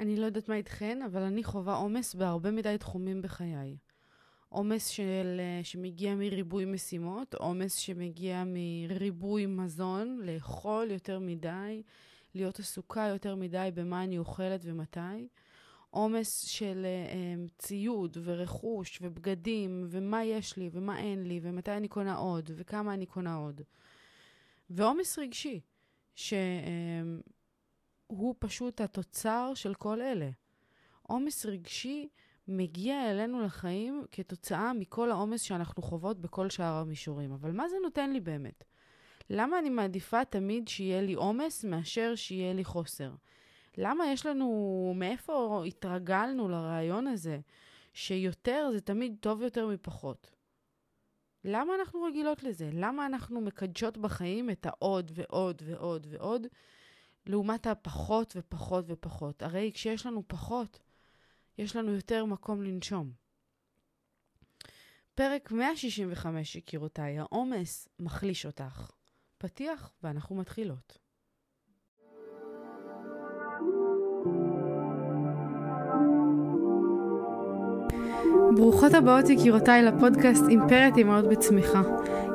אני לא יודעת מה איתכן, אבל אני חווה עומס בהרבה מדי תחומים בחיי. עומס של, אה, שמגיע מריבוי משימות, עומס שמגיע מריבוי מזון, לאכול יותר מדי, להיות עסוקה יותר מדי במה אני אוכלת ומתי. עומס של um, ציוד ורכוש ובגדים ומה יש לי ומה אין לי ומתי אני קונה עוד וכמה אני קונה עוד. ועומס רגשי, שהוא um, פשוט התוצר של כל אלה. עומס רגשי מגיע אלינו לחיים כתוצאה מכל העומס שאנחנו חוות בכל שאר המישורים. אבל מה זה נותן לי באמת? למה אני מעדיפה תמיד שיהיה לי עומס מאשר שיהיה לי חוסר? למה יש לנו, מאיפה התרגלנו לרעיון הזה, שיותר זה תמיד טוב יותר מפחות? למה אנחנו רגילות לזה? למה אנחנו מקדשות בחיים את העוד ועוד ועוד ועוד, לעומת הפחות ופחות ופחות? הרי כשיש לנו פחות, יש לנו יותר מקום לנשום. פרק 165, יקירותיי, העומס מחליש אותך. פתיח ואנחנו מתחילות. ברוכות הבאות יקירותיי לפודקאסט אימפרית אימהות בצמיחה.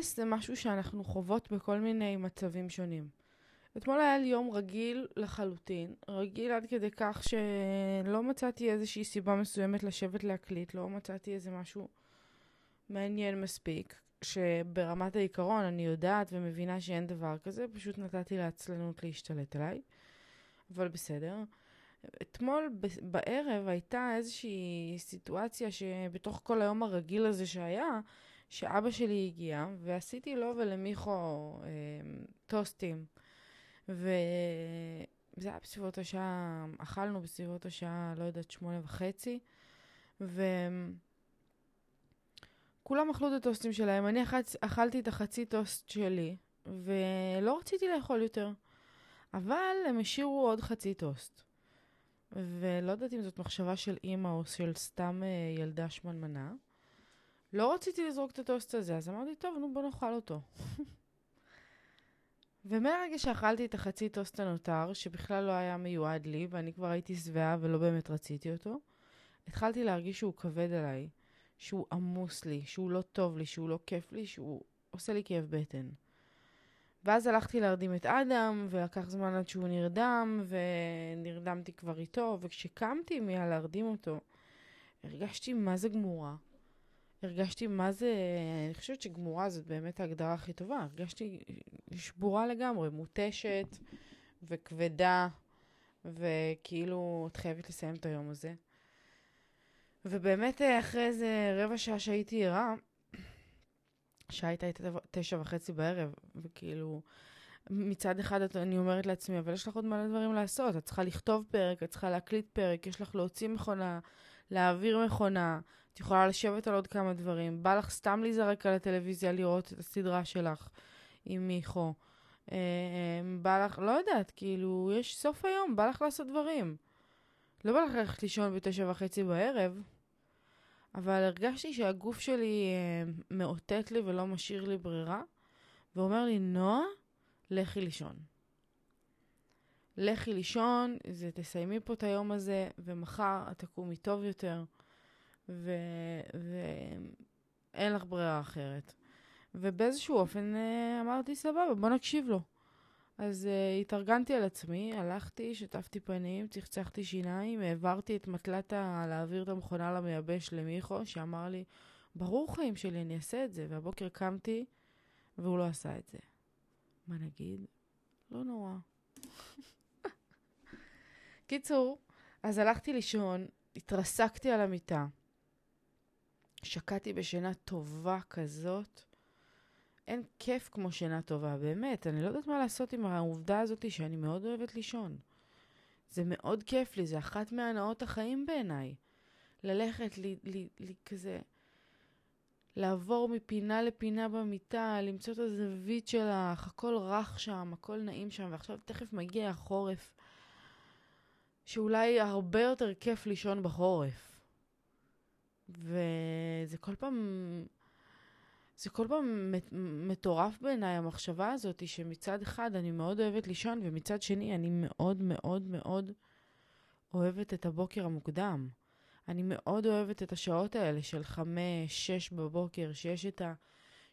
עומס זה משהו שאנחנו חוות בכל מיני מצבים שונים. אתמול היה לי יום רגיל לחלוטין, רגיל עד כדי כך שלא מצאתי איזושהי סיבה מסוימת לשבת להקליט, לא מצאתי איזה משהו מעניין מספיק, שברמת העיקרון אני יודעת ומבינה שאין דבר כזה, פשוט נתתי לעצלנות להשתלט עליי, אבל בסדר. אתמול בערב הייתה איזושהי סיטואציה שבתוך כל היום הרגיל הזה שהיה, שאבא שלי הגיע, ועשיתי לו ולמיכו אה, טוסטים. וזה היה בסביבות השעה, אכלנו בסביבות השעה, לא יודעת, שמונה וחצי, וכולם אכלו את הטוסטים שלהם. אני אכלתי, אכלתי את החצי טוסט שלי, ולא רציתי לאכול יותר. אבל הם השאירו עוד חצי טוסט. ולא יודעת אם זאת מחשבה של אימא או של סתם אה, ילדה שמנמנה. לא רציתי לזרוק את הטוסט הזה, אז אמרתי, טוב, נו, בוא נאכל אותו. ומהרגע שאכלתי את החצי טוסט הנותר, שבכלל לא היה מיועד לי, ואני כבר הייתי שבעה ולא באמת רציתי אותו, התחלתי להרגיש שהוא כבד עליי, שהוא עמוס לי, שהוא לא טוב לי, שהוא לא כיף לי, שהוא עושה לי כאב בטן. ואז הלכתי להרדים את אדם, ולקח זמן עד שהוא נרדם, ונרדמתי כבר איתו, וכשקמתי מהלהרדים אותו, הרגשתי מה זה גמורה. הרגשתי מה זה, אני חושבת שגמורה זאת באמת ההגדרה הכי טובה. הרגשתי שבורה לגמרי, מותשת וכבדה, וכאילו את חייבת לסיים את היום הזה. ובאמת אחרי איזה רבע שעה שהייתי ערה, השעה הייתה תשע וחצי בערב, וכאילו, מצד אחד אני אומרת לעצמי, אבל יש לך עוד מלא דברים לעשות, את צריכה לכתוב פרק, את צריכה להקליט פרק, יש לך להוציא מכונה, להעביר מכונה, את יכולה לשבת על עוד כמה דברים. בא לך סתם להיזרק על הטלוויזיה לראות את הסדרה שלך עם מיכו. אה, אה, בא לך, לא יודעת, כאילו, יש סוף היום, בא לך לעשות דברים. לא בא לך ללכת לישון בתשע וחצי בערב, אבל הרגשתי שהגוף שלי אה, מאותת לי ולא משאיר לי ברירה, ואומר לי, נועה, לכי לישון. לכי לישון, זה תסיימי פה את היום הזה, ומחר את תקומי טוב יותר. ואין לך ברירה אחרת. ובאיזשהו אופן אה, אמרתי, סבבה, בוא נקשיב לו. אז uh, התארגנתי על עצמי, הלכתי, שטפתי פנים, צחצחתי שיניים, העברתי את מטלת. להעביר את המכונה למייבש למיכו, שאמר לי, ברור חיים שלי, אני אעשה את זה. והבוקר קמתי, והוא לא עשה את זה. מה נגיד? לא נורא. קיצור, אז הלכתי לישון, התרסקתי על המיטה. שקעתי בשינה טובה כזאת. אין כיף כמו שינה טובה, באמת. אני לא יודעת מה לעשות עם העובדה הזאת שאני מאוד אוהבת לישון. זה מאוד כיף לי, זה אחת מהנאות החיים בעיניי. ללכת, לי, לי, לי כזה, לעבור מפינה לפינה במיטה, למצוא את הזווית שלך, הכל רך שם, הכל נעים שם, ועכשיו תכף מגיע החורף, שאולי הרבה יותר כיף לישון בחורף. וזה כל פעם, זה כל פעם מטורף בעיניי, המחשבה הזאת, שמצד אחד אני מאוד אוהבת לישון, ומצד שני אני מאוד מאוד מאוד אוהבת את הבוקר המוקדם. אני מאוד אוהבת את השעות האלה של חמש, שש בבוקר, שיש את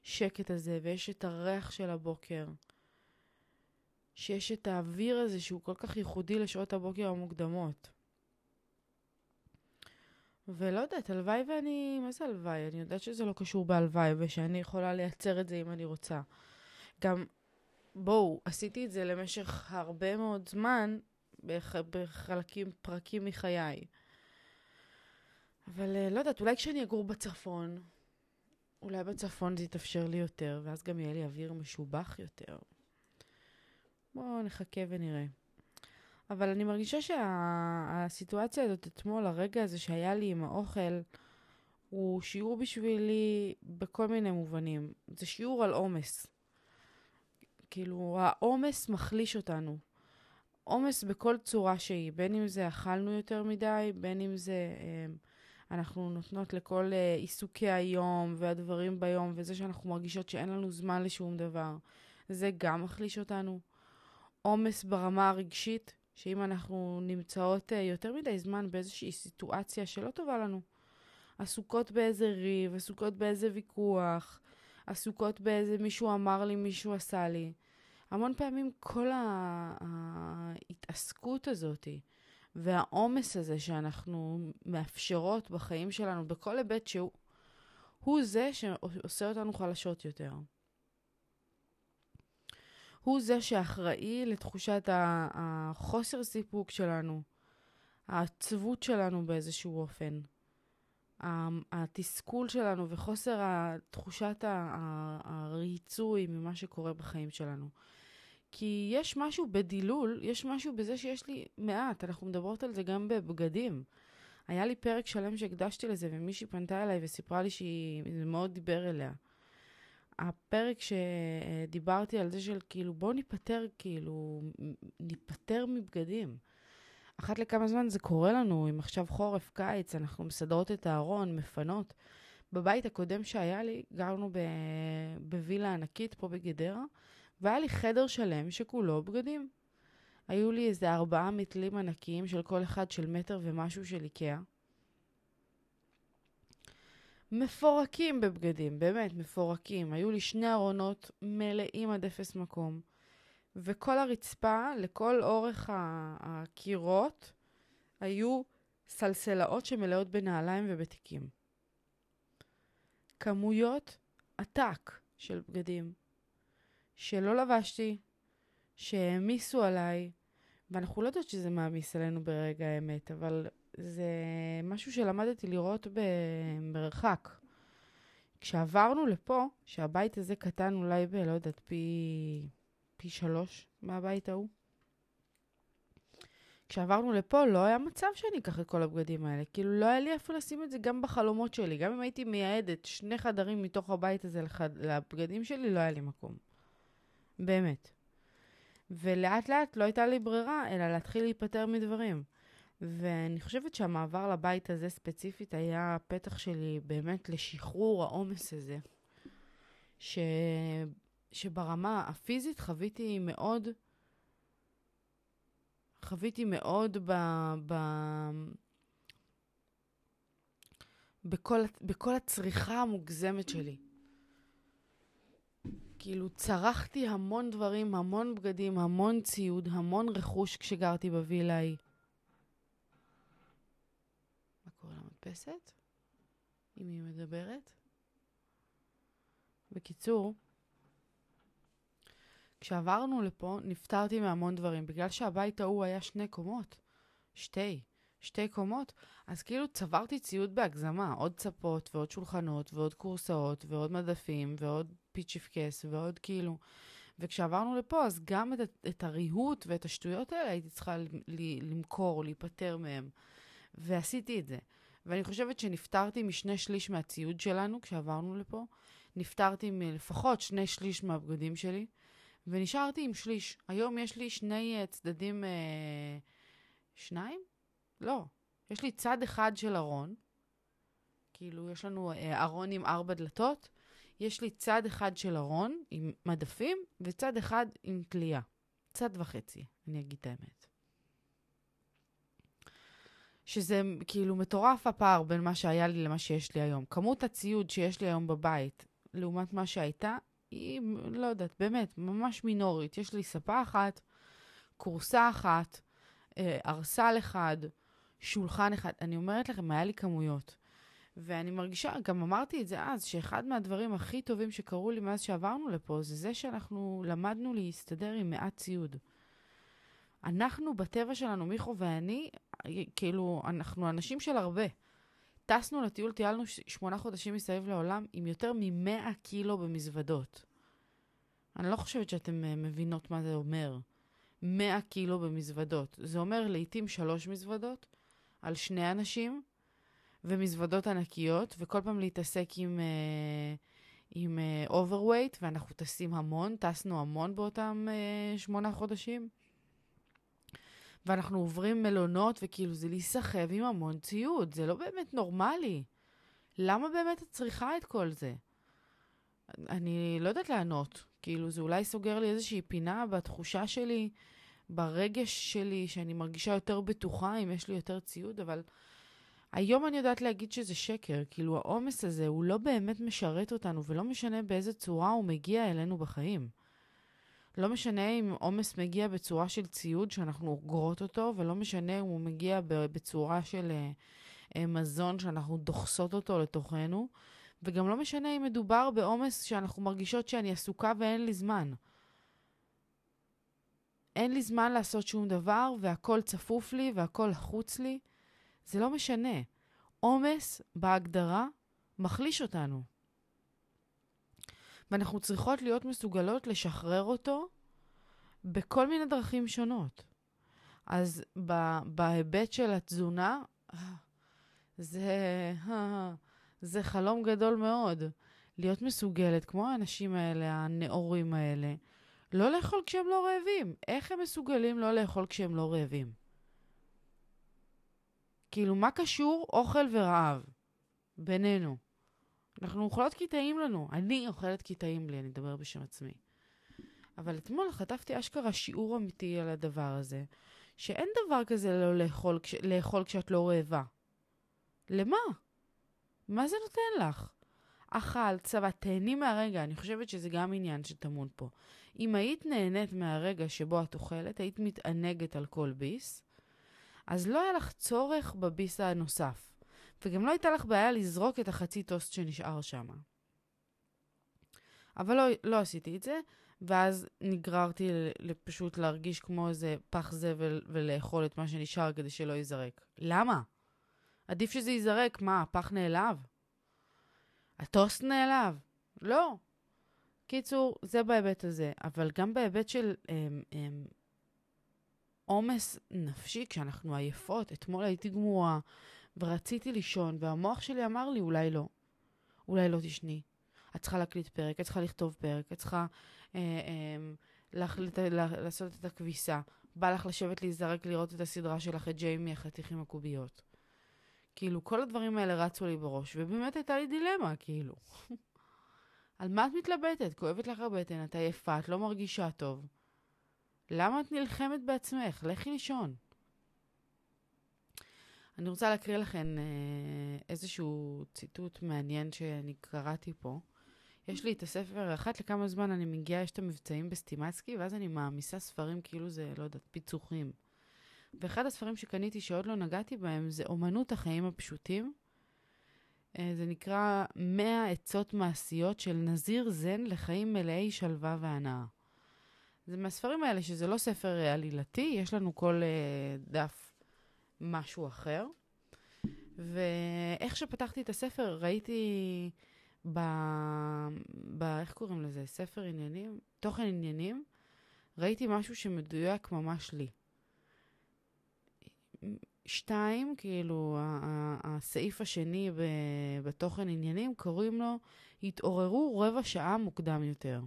השקט הזה ויש את הריח של הבוקר. שיש את האוויר הזה שהוא כל כך ייחודי לשעות הבוקר המוקדמות. ולא יודעת, הלוואי ואני... מה זה הלוואי? אני יודעת שזה לא קשור בהלוואי ושאני יכולה לייצר את זה אם אני רוצה. גם, בואו, עשיתי את זה למשך הרבה מאוד זמן בח... בחלקים, פרקים מחיי. אבל uh, לא יודעת, אולי כשאני אגור בצפון, אולי בצפון זה יתאפשר לי יותר, ואז גם יהיה לי אוויר משובח יותר. בואו נחכה ונראה. אבל אני מרגישה שהסיטואציה שה, הזאת אתמול, הרגע הזה שהיה לי עם האוכל, הוא שיעור בשבילי בכל מיני מובנים. זה שיעור על עומס. כאילו, העומס מחליש אותנו. עומס בכל צורה שהיא, בין אם זה אכלנו יותר מדי, בין אם זה אה, אנחנו נותנות לכל אה, עיסוקי היום והדברים ביום, וזה שאנחנו מרגישות שאין לנו זמן לשום דבר, זה גם מחליש אותנו. עומס ברמה הרגשית, שאם אנחנו נמצאות אה, יותר מדי זמן באיזושהי סיטואציה שלא טובה לנו, עסוקות באיזה ריב, עסוקות באיזה ויכוח, עסוקות באיזה מישהו אמר לי, מישהו עשה לי. המון פעמים כל ההתעסקות הזאתי, והעומס הזה שאנחנו מאפשרות בחיים שלנו, בכל היבט שהוא, הוא זה שעושה אותנו חלשות יותר. הוא זה שאחראי לתחושת החוסר סיפוק שלנו, העצבות שלנו באיזשהו אופן, התסכול שלנו וחוסר תחושת הריצוי ממה שקורה בחיים שלנו. כי יש משהו בדילול, יש משהו בזה שיש לי מעט, אנחנו מדברות על זה גם בבגדים. היה לי פרק שלם שהקדשתי לזה, ומישהי פנתה אליי וסיפרה לי שזה מאוד דיבר אליה. הפרק שדיברתי על זה של כאילו, בואו ניפטר, כאילו, ניפטר מבגדים. אחת לכמה זמן זה קורה לנו, אם עכשיו חורף, קיץ, אנחנו מסדרות את הארון, מפנות. בבית הקודם שהיה לי, גרנו בווילה ענקית פה בגדרה, והיה לי חדר שלם שכולו בגדים. היו לי איזה ארבעה מתלים ענקיים של כל אחד של מטר ומשהו של איקאה. מפורקים בבגדים, באמת מפורקים. היו לי שני ארונות מלאים עד אפס מקום. וכל הרצפה, לכל אורך הקירות, היו סלסלאות שמלאות בנעליים ובתיקים. כמויות עתק של בגדים. שלא לבשתי, שהעמיסו עליי, ואנחנו לא יודעות שזה מעמיס עלינו ברגע האמת, אבל זה משהו שלמדתי לראות במרחק. כשעברנו לפה, שהבית הזה קטן אולי ב... לא יודעת, פי, פי שלוש מהבית ההוא, כשעברנו לפה לא היה מצב שאני אקח את כל הבגדים האלה. כאילו לא היה לי איפה לשים את זה גם בחלומות שלי. גם אם הייתי מייעדת שני חדרים מתוך הבית הזה לחד... לבגדים שלי, לא היה לי מקום. באמת. ולאט לאט לא הייתה לי ברירה, אלא להתחיל להיפטר מדברים. ואני חושבת שהמעבר לבית הזה ספציפית היה הפתח שלי באמת לשחרור העומס הזה. ש... שברמה הפיזית חוויתי מאוד, חוויתי מאוד ב... ב... בכל, בכל הצריכה המוגזמת שלי. כאילו צרכתי המון דברים, המון בגדים, המון ציוד, המון רכוש כשגרתי בווילה ההיא. מה קורה למדפסת? עם מי מדברת? בקיצור, כשעברנו לפה, נפטרתי מהמון דברים. בגלל שהבית ההוא היה שני קומות, שתי, שתי קומות, אז כאילו צברתי ציוד בהגזמה. עוד צפות ועוד שולחנות ועוד קורסאות ועוד מדפים ועוד פיצ'יפקס ועוד כאילו... וכשעברנו לפה, אז גם את, את הריהוט ואת השטויות האלה הייתי צריכה למכור, להיפטר מהם. ועשיתי את זה. ואני חושבת שנפטרתי משני שליש מהציוד שלנו כשעברנו לפה. נפטרתי מלפחות שני שליש מהבגדים שלי, ונשארתי עם שליש. היום יש לי שני uh, צדדים, uh, שניים? לא. יש לי צד אחד של ארון, כאילו יש לנו uh, ארון עם ארבע דלתות, יש לי צד אחד של ארון עם מדפים, וצד אחד עם תלייה. צד וחצי, אני אגיד את האמת. שזה כאילו מטורף הפער בין מה שהיה לי למה שיש לי היום. כמות הציוד שיש לי היום בבית, לעומת מה שהייתה, היא, לא יודעת, באמת, ממש מינורית. יש לי ספה אחת, כורסה אחת, אה, ארסל אחד, שולחן אחד. אני אומרת לכם, היה לי כמויות. ואני מרגישה, גם אמרתי את זה אז, שאחד מהדברים הכי טובים שקרו לי מאז שעברנו לפה, זה זה שאנחנו למדנו להסתדר עם מעט ציוד. אנחנו, בטבע שלנו, מיכו ואני, כאילו, אנחנו אנשים של הרבה. טסנו לטיול, טיילנו שמונה חודשים מסביב לעולם עם יותר מ-100 קילו במזוודות. אני לא חושבת שאתן אה, מבינות מה זה אומר. 100 קילו במזוודות. זה אומר לעתים שלוש מזוודות על שני אנשים, ומזוודות ענקיות, וכל פעם להתעסק עם, uh, עם uh, overweight, ואנחנו טסים המון, טסנו המון באותם uh, שמונה חודשים. ואנחנו עוברים מלונות, וכאילו זה להיסחב עם המון ציוד, זה לא באמת נורמלי. למה באמת את צריכה את כל זה? אני לא יודעת לענות. כאילו, זה אולי סוגר לי איזושהי פינה בתחושה שלי, ברגש שלי, שאני מרגישה יותר בטוחה אם יש לי יותר ציוד, אבל היום אני יודעת להגיד שזה שקר. כאילו, העומס הזה, הוא לא באמת משרת אותנו, ולא משנה באיזה צורה הוא מגיע אלינו בחיים. לא משנה אם עומס מגיע בצורה של ציוד שאנחנו אוגרות אותו, ולא משנה אם הוא מגיע בצורה של uh, uh, מזון שאנחנו דוחסות אותו לתוכנו, וגם לא משנה אם מדובר בעומס שאנחנו מרגישות שאני עסוקה ואין לי זמן. אין לי זמן לעשות שום דבר, והכל צפוף לי והכל לחוץ לי. זה לא משנה. עומס, בהגדרה, מחליש אותנו. ואנחנו צריכות להיות מסוגלות לשחרר אותו בכל מיני דרכים שונות. אז בהיבט של התזונה, זה, זה חלום גדול מאוד. להיות מסוגלת, כמו האנשים האלה, הנאורים האלה, לא לאכול כשהם לא רעבים. איך הם מסוגלים לא לאכול כשהם לא רעבים? כאילו, מה קשור אוכל ורעב בינינו? אנחנו אוכלות כי טעים לנו. אני אוכלת כי טעים לי, אני אדבר בשם עצמי. אבל אתמול חטפתי אשכרה שיעור אמיתי על הדבר הזה, שאין דבר כזה לא לאכול, לאכול כשאת לא רעבה. למה? מה זה נותן לך? אכל, צבא, תהני מהרגע. אני חושבת שזה גם עניין שטמון פה. אם היית נהנית מהרגע שבו את אוכלת, היית מתענגת על כל ביס, אז לא היה לך צורך בביס הנוסף. וגם לא הייתה לך בעיה לזרוק את החצי טוסט שנשאר שם. אבל לא, לא עשיתי את זה, ואז נגררתי פשוט להרגיש כמו איזה פח זבל ולאכול את מה שנשאר כדי שלא ייזרק. למה? עדיף שזה ייזרק. מה, הפח נעלב? הטוסט נעלב? לא. קיצור, זה בהיבט הזה. אבל גם בהיבט של אמ, אמ, עומס נפשי, כשאנחנו עייפות, אתמול הייתי גמורה ורציתי לישון, והמוח שלי אמר לי, אולי לא. אולי לא תשני. את צריכה להקליט פרק, את צריכה לכתוב פרק, את צריכה אה, אה, להחליט, לה, לעשות את הכביסה. בא לך לשבת להיזרק לראות את הסדרה שלך, את ג'יימי, החתיך עם הקוביות. כאילו, כל הדברים האלה רצו לי בראש, ובאמת הייתה לי דילמה, כאילו. על מה את מתלבטת? כואבת לך הבטן, את עייפה, את לא מרגישה טוב. למה את נלחמת בעצמך? לכי לישון. אני רוצה להקריא לכם אה, איזשהו ציטוט מעניין שאני קראתי פה. יש לי את הספר, אחת לכמה זמן אני מגיעה, יש את המבצעים בסטימצקי, ואז אני מעמיסה ספרים כאילו זה, לא יודעת, פיצוחים. ואחד הספרים שקניתי שעוד לא נגעתי בהם זה אומנות החיים הפשוטים. אה, זה נקרא 100 עצות מעשיות של נזיר זן לחיים מלאי שלווה והנאה. זה מהספרים האלה שזה לא ספר עלילתי, יש לנו כל דף משהו אחר. ואיך שפתחתי את הספר, ראיתי ב... ב... איך קוראים לזה? ספר עניינים? תוכן עניינים, ראיתי משהו שמדויק ממש לי. שתיים, כאילו, הסעיף השני בתוכן עניינים, קוראים לו התעוררו רבע שעה מוקדם יותר.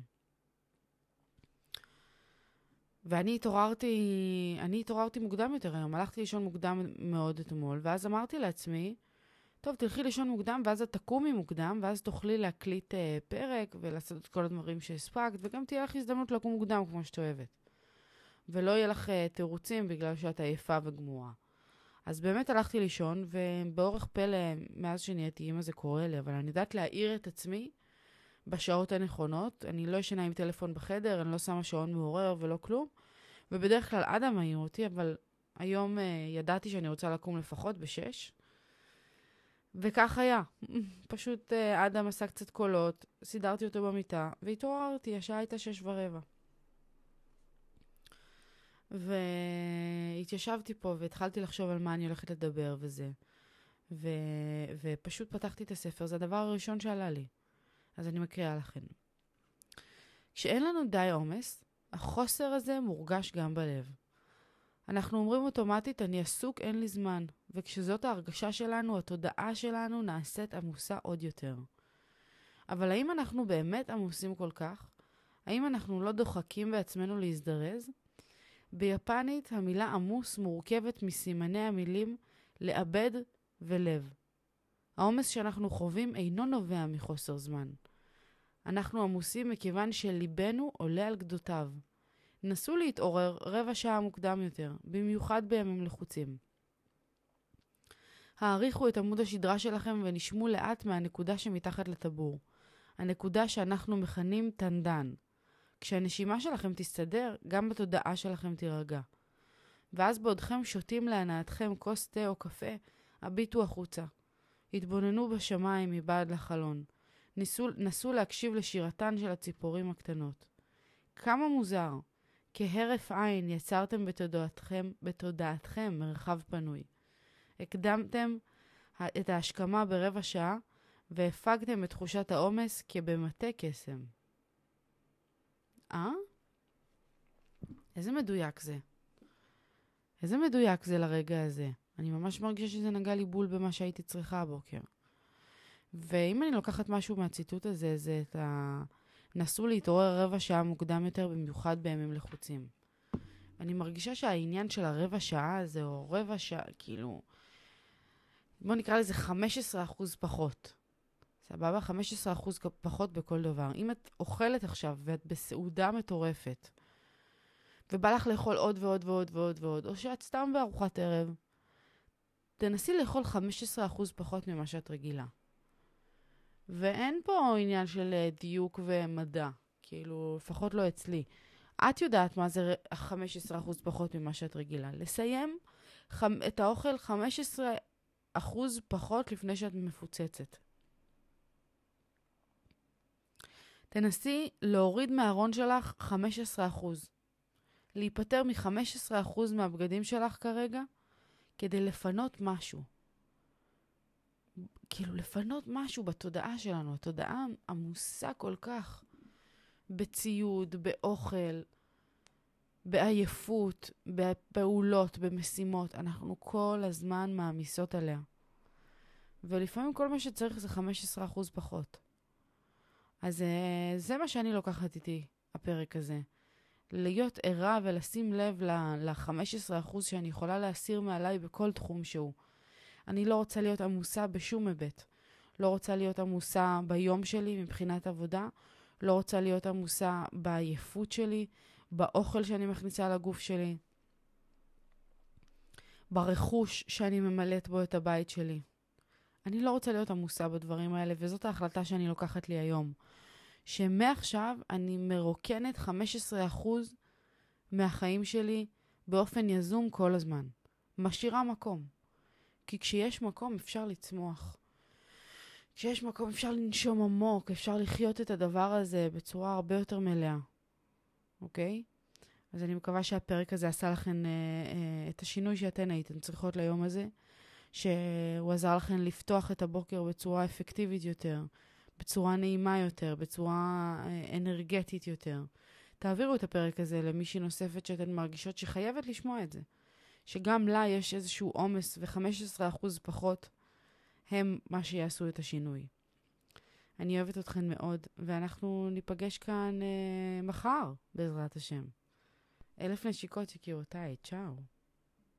ואני התעוררתי, אני התעוררתי מוקדם יותר היום, הלכתי לישון מוקדם מאוד אתמול, ואז אמרתי לעצמי, טוב, תלכי לישון מוקדם, ואז את תקומי מוקדם, ואז תוכלי להקליט אה, פרק ולעשות את כל הדברים שהספקת, וגם תהיה לך הזדמנות לקום מוקדם כמו שאת אוהבת. ולא יהיה לך אה, תירוצים בגלל שאת עייפה וגמורה. אז באמת הלכתי לישון, ובאורך פלא, מאז שנהייתי אימא זה קורה לי, אבל אני יודעת להעיר את עצמי בשעות הנכונות. אני לא ישנה עם טלפון בחדר, אני לא שמה שעון מעורר ולא כלום. ובדרך כלל אדם מעיר אותי, אבל היום uh, ידעתי שאני רוצה לקום לפחות בשש. וכך היה. פשוט uh, אדם עשה קצת קולות, סידרתי אותו במיטה, והתעוררתי, השעה הייתה שש ורבע. והתיישבתי פה והתחלתי לחשוב על מה אני הולכת לדבר וזה. ו... ופשוט פתחתי את הספר, זה הדבר הראשון שעלה לי. אז אני מקריאה לכם. כשאין לנו די עומס, החוסר הזה מורגש גם בלב. אנחנו אומרים אוטומטית, אני עסוק, אין לי זמן. וכשזאת ההרגשה שלנו, התודעה שלנו נעשית עמוסה עוד יותר. אבל האם אנחנו באמת עמוסים כל כך? האם אנחנו לא דוחקים בעצמנו להזדרז? ביפנית המילה עמוס מורכבת מסימני המילים לאבד ולב. העומס שאנחנו חווים אינו נובע מחוסר זמן. אנחנו עמוסים מכיוון שליבנו עולה על גדותיו. נסו להתעורר רבע שעה מוקדם יותר, במיוחד בימים לחוצים. העריכו את עמוד השדרה שלכם ונשמו לאט מהנקודה שמתחת לטבור, הנקודה שאנחנו מכנים טנדן. כשהנשימה שלכם תסתדר, גם בתודעה שלכם תירגע. ואז בעודכם שותים להנאתכם כוס תה או קפה, הביטו החוצה. התבוננו בשמיים מבעד לחלון. ניסו, נסו להקשיב לשירתן של הציפורים הקטנות. כמה מוזר, כהרף עין יצרתם בתודעתכם, בתודעתכם מרחב פנוי. הקדמתם את ההשכמה ברבע שעה והפגתם את תחושת העומס כבמטה קסם. אה? איזה מדויק זה. איזה מדויק זה לרגע הזה. אני ממש מרגישה שזה נגע לי בול במה שהייתי צריכה הבוקר. ואם אני לוקחת משהו מהציטוט הזה, זה את ה... נסו להתעורר רבע שעה מוקדם יותר, במיוחד בימים לחוצים. אני מרגישה שהעניין של הרבע שעה הזה, או רבע שעה, כאילו... בוא נקרא לזה 15% פחות. סבבה? 15% פחות בכל דבר. אם את אוכלת עכשיו ואת בסעודה מטורפת, ובא לך לאכול עוד ועוד ועוד ועוד ועוד, או שאת סתם בארוחת ערב, תנסי לאכול 15% פחות ממה שאת רגילה. ואין פה עניין של אה, דיוק ומדע, כאילו, לפחות לא אצלי. את יודעת מה זה 15% פחות ממה שאת רגילה. לסיים את האוכל 15% פחות לפני שאת מפוצצת. תנסי להוריד מהארון שלך 15%. להיפטר מ-15% מהבגדים שלך כרגע, כדי לפנות משהו. כאילו, לפנות משהו בתודעה שלנו. התודעה עמוסה כל כך בציוד, באוכל, בעייפות, בפעולות, במשימות. אנחנו כל הזמן מעמיסות עליה. ולפעמים כל מה שצריך זה 15% פחות. אז uh, זה מה שאני לוקחת איתי, הפרק הזה. להיות ערה ולשים לב ל-15% שאני יכולה להסיר מעליי בכל תחום שהוא. אני לא רוצה להיות עמוסה בשום היבט. לא רוצה להיות עמוסה ביום שלי מבחינת עבודה, לא רוצה להיות עמוסה בעייפות שלי, באוכל שאני מכניסה לגוף שלי, ברכוש שאני ממלאת בו את הבית שלי. אני לא רוצה להיות עמוסה בדברים האלה, וזאת ההחלטה שאני לוקחת לי היום. שמעכשיו אני מרוקנת 15% מהחיים שלי באופן יזום כל הזמן. משאירה מקום. כי כשיש מקום אפשר לצמוח. כשיש מקום אפשר לנשום עמוק, אפשר לחיות את הדבר הזה בצורה הרבה יותר מלאה, אוקיי? אז אני מקווה שהפרק הזה עשה לכם אה, אה, את השינוי שאתן הייתן צריכות ליום הזה, שהוא עזר לכם לפתוח את הבוקר בצורה אפקטיבית יותר, בצורה נעימה יותר, בצורה אה, אנרגטית יותר. תעבירו את הפרק הזה למישהי נוספת שאתן מרגישות שחייבת לשמוע את זה. שגם לה יש איזשהו עומס ו-15% פחות הם מה שיעשו את השינוי. אני אוהבת אתכן מאוד, ואנחנו ניפגש כאן אה, מחר, בעזרת השם. אלף נשיקות, יקירותיי, צ'או.